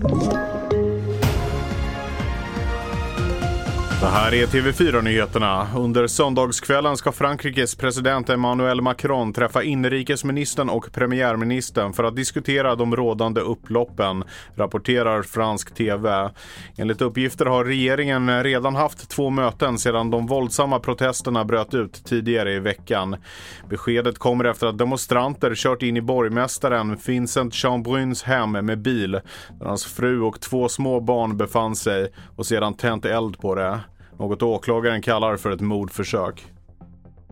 Thank you. Det här är TV4-nyheterna. Under söndagskvällen ska Frankrikes president Emmanuel Macron träffa inrikesministern och premiärministern för att diskutera de rådande upploppen, rapporterar fransk TV. Enligt uppgifter har regeringen redan haft två möten sedan de våldsamma protesterna bröt ut tidigare i veckan. Beskedet kommer efter att demonstranter kört in i borgmästaren Vincent Chambruns hem med bil där hans fru och två små barn befann sig och sedan tänt eld på det. Något åklagaren kallar för ett mordförsök.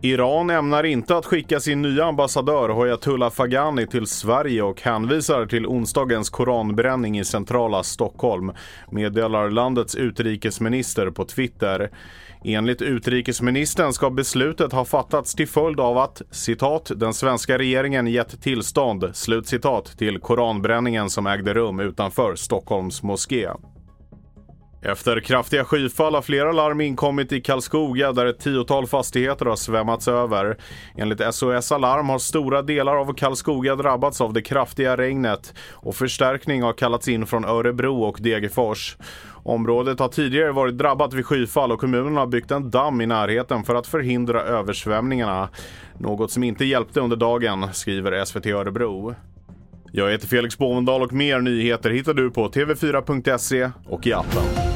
Iran ämnar inte att skicka sin nya ambassadör Hoyatullah Fagani till Sverige och hänvisar till onsdagens koranbränning i centrala Stockholm, meddelar landets utrikesminister på Twitter. Enligt utrikesministern ska beslutet ha fattats till följd av att citat, den svenska regeringen gett tillstånd slut citat, till koranbränningen som ägde rum utanför Stockholms moské. Efter kraftiga skyfall har flera larm inkommit i Karlskoga där ett tiotal fastigheter har svämmats över. Enligt SOS Alarm har stora delar av Karlskoga drabbats av det kraftiga regnet och förstärkning har kallats in från Örebro och Degerfors. Området har tidigare varit drabbat vid skyfall och kommunen har byggt en damm i närheten för att förhindra översvämningarna. Något som inte hjälpte under dagen, skriver SVT Örebro. Jag heter Felix Bovendal och mer nyheter hittar du på tv4.se och i appen.